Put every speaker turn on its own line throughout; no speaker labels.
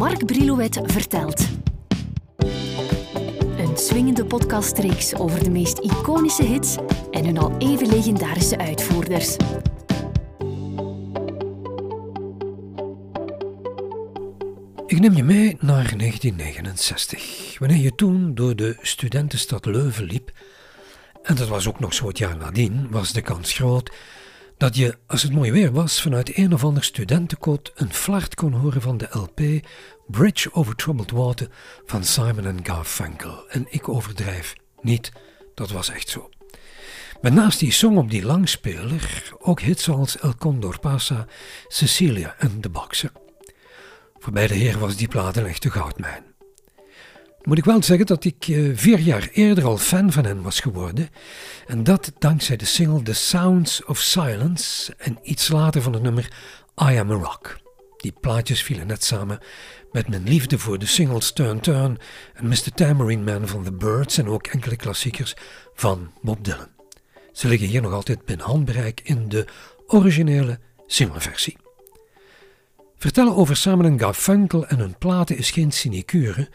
Mark Brilouet vertelt. Een swingende podcastreeks over de meest iconische hits en hun al even legendarische uitvoerders.
Ik neem je mee naar 1969, wanneer je toen door de studentenstad Leuven liep. En dat was ook nog zo het jaar nadien, was de kans groot dat je, als het mooi weer was, vanuit een of ander studentenkot een flart kon horen van de LP Bridge Over Troubled Water van Simon Garfunkel. En ik overdrijf niet, dat was echt zo. Maar naast die song op die langspeler ook hits zoals El Condor Pasa, Cecilia en De Boxer. Voor beide heren was die plaat een echte goudmijn. Moet ik wel zeggen dat ik eh, vier jaar eerder al fan van hen was geworden. En dat dankzij de single The Sounds of Silence en iets later van het nummer I Am a Rock. Die plaatjes vielen net samen met mijn liefde voor de singles Turn Turn en Mr. Tambourine Man van The Birds en ook enkele klassiekers van Bob Dylan. Ze liggen hier nog altijd binnen handbereik in de originele singleversie. Vertellen over Simon Garfunkel en hun platen is geen sinecure,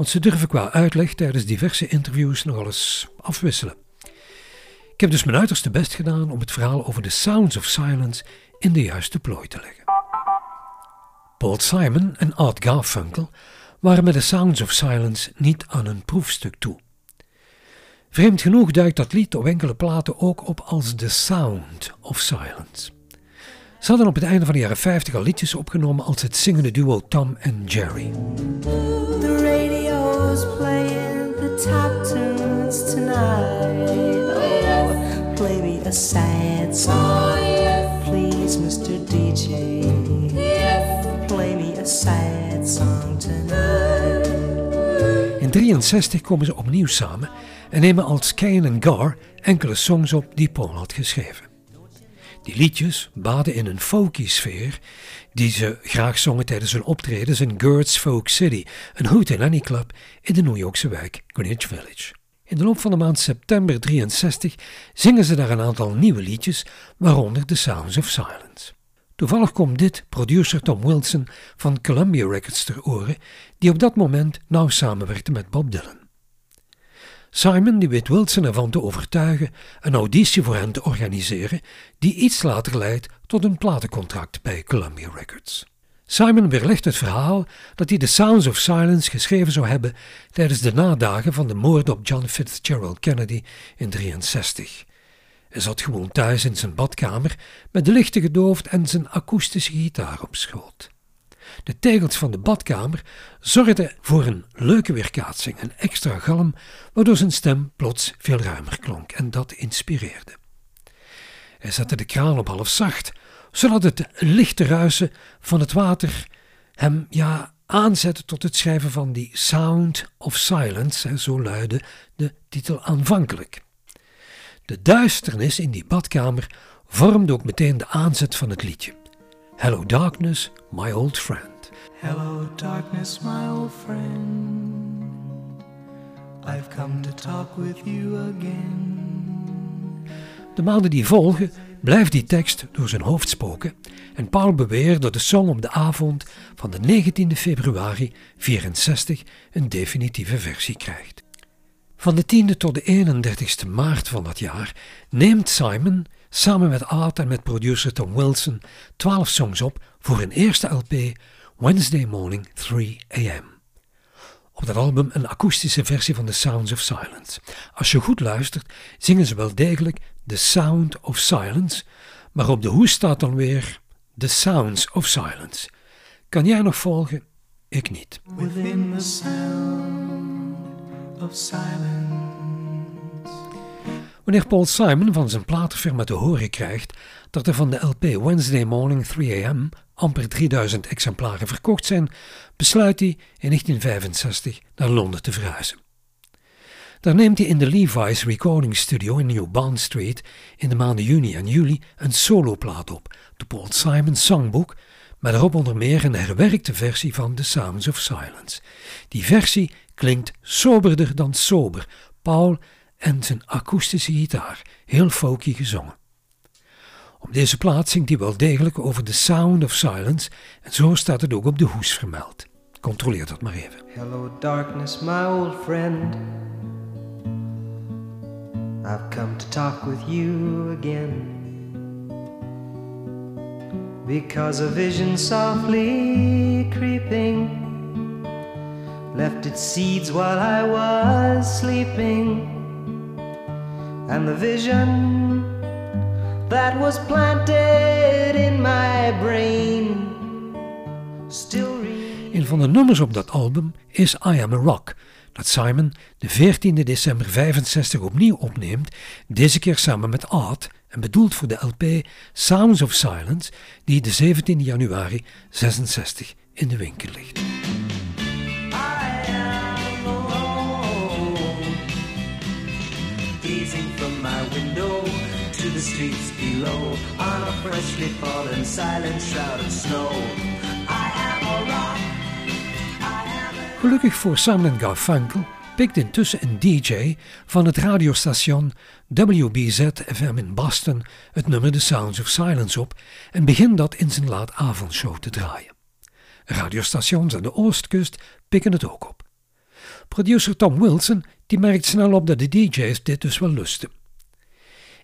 want ze durven qua uitleg tijdens diverse interviews nogal eens afwisselen. Ik heb dus mijn uiterste best gedaan om het verhaal over de Sounds of Silence in de juiste plooi te leggen. Paul Simon en Art Garfunkel waren met de Sounds of Silence niet aan een proefstuk toe. Vreemd genoeg duikt dat lied op enkele platen ook op als The Sound of Silence. Ze hadden op het einde van de jaren 50 al liedjes opgenomen als het zingende duo Tom en Jerry. 1969 komen ze opnieuw samen en nemen als Kane en Gar enkele songs op die Paul had geschreven. Die liedjes baden in een folky sfeer die ze graag zongen tijdens hun optredens in Gert's Folk City, een Hoot Annie Club in de New Yorkse wijk Greenwich Village. In de loop van de maand september 63 zingen ze daar een aantal nieuwe liedjes, waaronder The Sounds of Silence. Toevallig komt dit producer Tom Wilson van Columbia Records ter oren, die op dat moment nauw samenwerkte met Bob Dylan. Simon die weet Wilson ervan te overtuigen een auditie voor hen te organiseren, die iets later leidt tot een platencontract bij Columbia Records. Simon weerlegt het verhaal dat hij The Sounds of Silence geschreven zou hebben tijdens de nadagen van de moord op John Fitzgerald Kennedy in 1963. Hij zat gewoon thuis in zijn badkamer met de lichten gedoofd en zijn akoestische gitaar op schoot. De tegels van de badkamer zorgden voor een leuke weerkaatsing, een extra galm, waardoor zijn stem plots veel ruimer klonk en dat inspireerde. Hij zette de kraan op half zacht, zodat het lichte ruisen van het water hem ja aanzette tot het schrijven van die Sound of Silence, zo luidde de titel aanvankelijk. De duisternis in die badkamer vormde ook meteen de aanzet van het liedje. Hello Darkness, my old friend. Hello darkness, my old friend. I've come to talk with you again. De maanden die volgen blijft die tekst door zijn hoofd spoken en Paul beweert dat de song op de avond van de 19 februari 64 een definitieve versie krijgt. Van de 10e tot de 31ste maart van dat jaar neemt Simon samen met Art en met producer Tom Wilson 12 songs op voor hun eerste LP Wednesday Morning 3 AM. Op dat album een akoestische versie van The Sounds of Silence. Als je goed luistert, zingen ze wel degelijk The Sound of Silence, maar op de hoes staat dan weer The Sounds of Silence. Kan jij nog volgen? Ik niet. Within the sound of silence. Wanneer Paul Simon van zijn platenfirma te horen krijgt dat er van de LP Wednesday Morning 3 AM amper 3000 exemplaren verkocht zijn, besluit hij in 1965 naar Londen te verhuizen. Daar neemt hij in de Levi's Recording Studio in New Bond Street in de maanden juni en juli een soloplaat op, de Paul Simon Songbook, met daarop onder meer een herwerkte versie van The Sounds of Silence. Die versie klinkt soberder dan sober. Paul en zijn akoestische gitaar, heel folky gezongen. Op deze plaats zingt hij wel degelijk over The Sound of Silence en zo staat het ook op de hoes vermeld. Controleer dat maar even.
Hello darkness, my old friend. I've come to talk with you again. Because a vision softly creeping left its seeds while I was sleeping. And the vision that was planted in my brain still
Een van de nummers op dat album is I Am a Rock, dat Simon de 14 december 65 opnieuw opneemt, deze keer samen met Art en bedoeld voor de LP Sounds of Silence, die de 17 januari 66 in de winkel ligt. The streets below on a freshly fallen silent shroud of snow. I. Gelukkig voor Simon Garfunkel pikt intussen een DJ van het radiostation WBZ-FM in Boston het nummer The Sounds of Silence op en begint dat in zijn laatavondshow te draaien. Radiostations aan de oostkust pikken het ook op. Producer Tom Wilson die merkt snel op dat de DJ's dit dus wel lusten.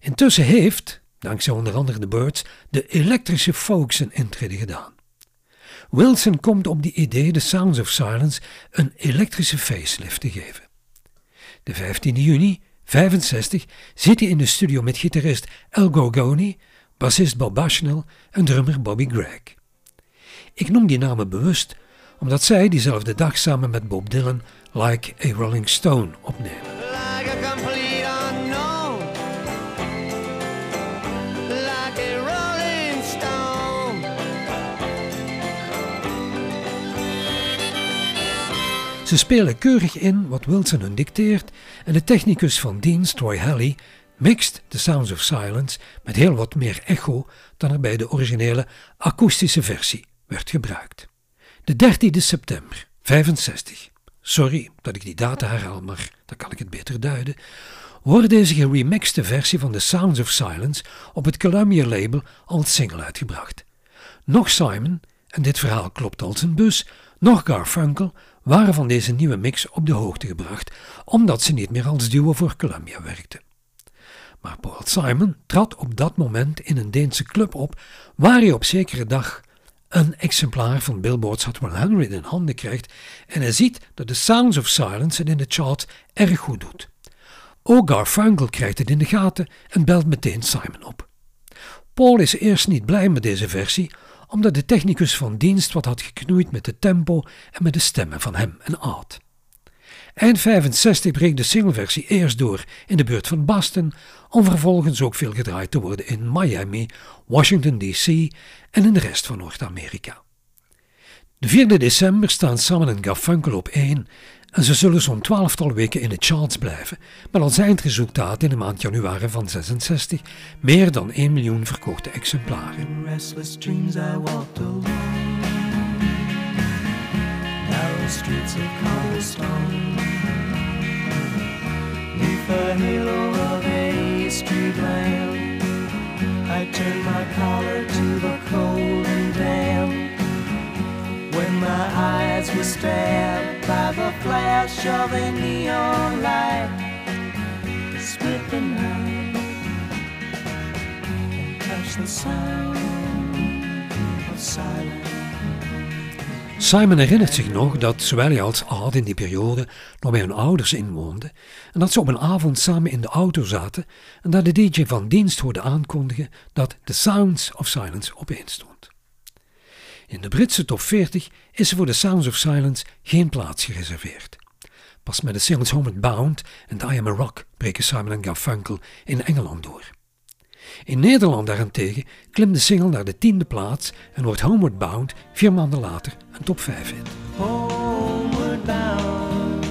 Intussen heeft, dankzij onder andere de Birds, de elektrische folks een intrede gedaan. Wilson komt op die idee de Sounds of Silence een elektrische facelift te geven. De 15 juni 65 zit hij in de studio met gitarist El Gorgoni, bassist Bob Bushnell en drummer Bobby Gregg. Ik noem die namen bewust omdat zij diezelfde dag samen met Bob Dylan Like a Rolling Stone opnemen. Ze spelen keurig in wat Wilson hun dicteert en de technicus van dienst, Troy Halley, mixt The Sounds of Silence met heel wat meer echo dan er bij de originele akoestische versie werd gebruikt. De 13 september 65, sorry dat ik die data herhaal, maar dan kan ik het beter duiden, wordt deze geremixte versie van The Sounds of Silence op het Columbia label als single uitgebracht. Nog Simon, en dit verhaal klopt als een bus, nog Garfunkel waren van deze nieuwe mix op de hoogte gebracht, omdat ze niet meer als duo voor Columbia werkten. Maar Paul Simon trad op dat moment in een Deense club op, waar hij op zekere dag een exemplaar van Billboard's Hot 100 in handen krijgt en hij ziet dat de Sounds of Silence het in de charts erg goed doet. Ook Garfunkel krijgt het in de gaten en belt meteen Simon op. Paul is eerst niet blij met deze versie, omdat de technicus van dienst wat had geknoeid met de tempo en met de stemmen van hem en Art. Eind 65 breekt de singleversie eerst door in de buurt van Boston, om vervolgens ook veel gedraaid te worden in Miami, Washington DC en in de rest van Noord-Amerika. De 4 december staan Simon en Garfunkel op 1 en ze zullen zo'n twaalftal weken in de charts blijven, met als eindresultaat in de maand januari van 66 meer dan 1 miljoen verkochte exemplaren. Of a neon light night and of silence. Simon herinnert zich nog dat zowel hij als Art in die periode nog bij hun ouders inwoonden en dat ze op een avond samen in de auto zaten en dat de DJ van dienst hoorde aankondigen dat The Sounds of Silence opeens stond. In de Britse top 40 is er voor The Sounds of Silence geen plaats gereserveerd. Pas met de singles Homeward Bound en I Am a Rock breken Simon en Garfunkel in Engeland door. In Nederland daarentegen klimt de single naar de tiende plaats en wordt Homeward Bound vier maanden later een top 5 hit. Homeward bound,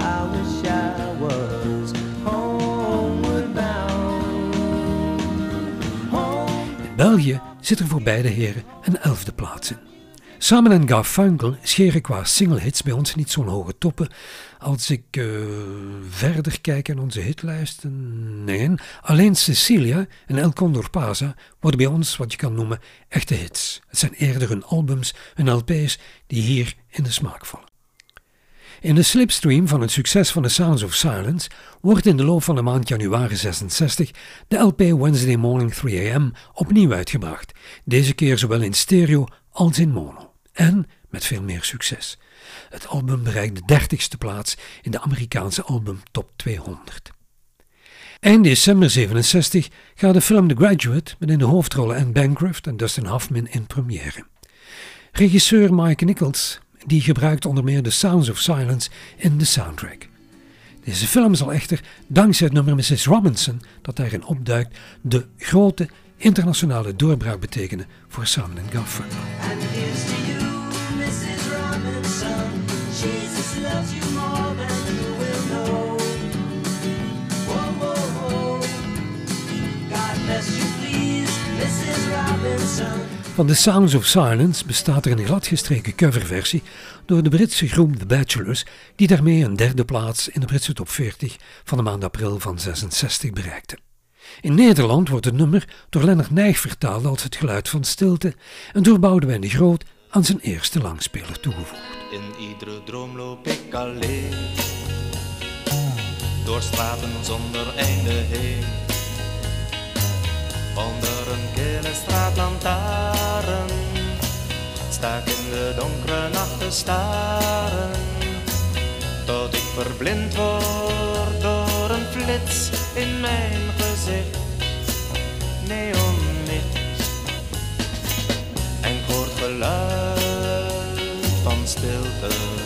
I wish I was homeward bound. In België zit er voor beide heren een elfde plaats in. Simon en Garfunkel scheren qua singlehits bij ons niet zo'n hoge toppen. Als ik uh, verder kijk in onze hitlijsten, nee, alleen Cecilia en El Condor Pasa worden bij ons wat je kan noemen echte hits. Het zijn eerder hun albums, hun LP's die hier in de smaak vallen. In de slipstream van het succes van The Sounds of Silence wordt in de loop van de maand januari 66 de LP Wednesday Morning 3am opnieuw uitgebracht, deze keer zowel in stereo als in mono. En met veel meer succes. Het album bereikt de 30ste plaats in de Amerikaanse album Top 200. Eind december 67 gaat de film The Graduate met in de hoofdrollen Anne Bancroft en Dustin Hoffman in première. Regisseur Mike Nichols die gebruikt onder meer de Sounds of Silence in de soundtrack. Deze film zal echter, dankzij het nummer Mrs. Robinson dat daarin opduikt, de grote internationale doorbraak betekenen voor Simon Garfunkel. Van The Sounds of Silence bestaat er een gladgestreken coverversie door de Britse groep The Bachelors, die daarmee een derde plaats in de Britse top 40 van de maand april van 66 bereikte. In Nederland wordt het nummer door Lennart Nijg vertaald als het geluid van stilte en door Boudewijn de Groot aan zijn eerste langspeler toegevoegd.
In iedere droom loop ik alleen, door straten zonder einde heen. Onder een kille straatlantaarn sta ik in de donkere nacht te staren. Tot ik verblind word door een flits in mijn gezicht. Neonlicht. En ik geluid van stilte.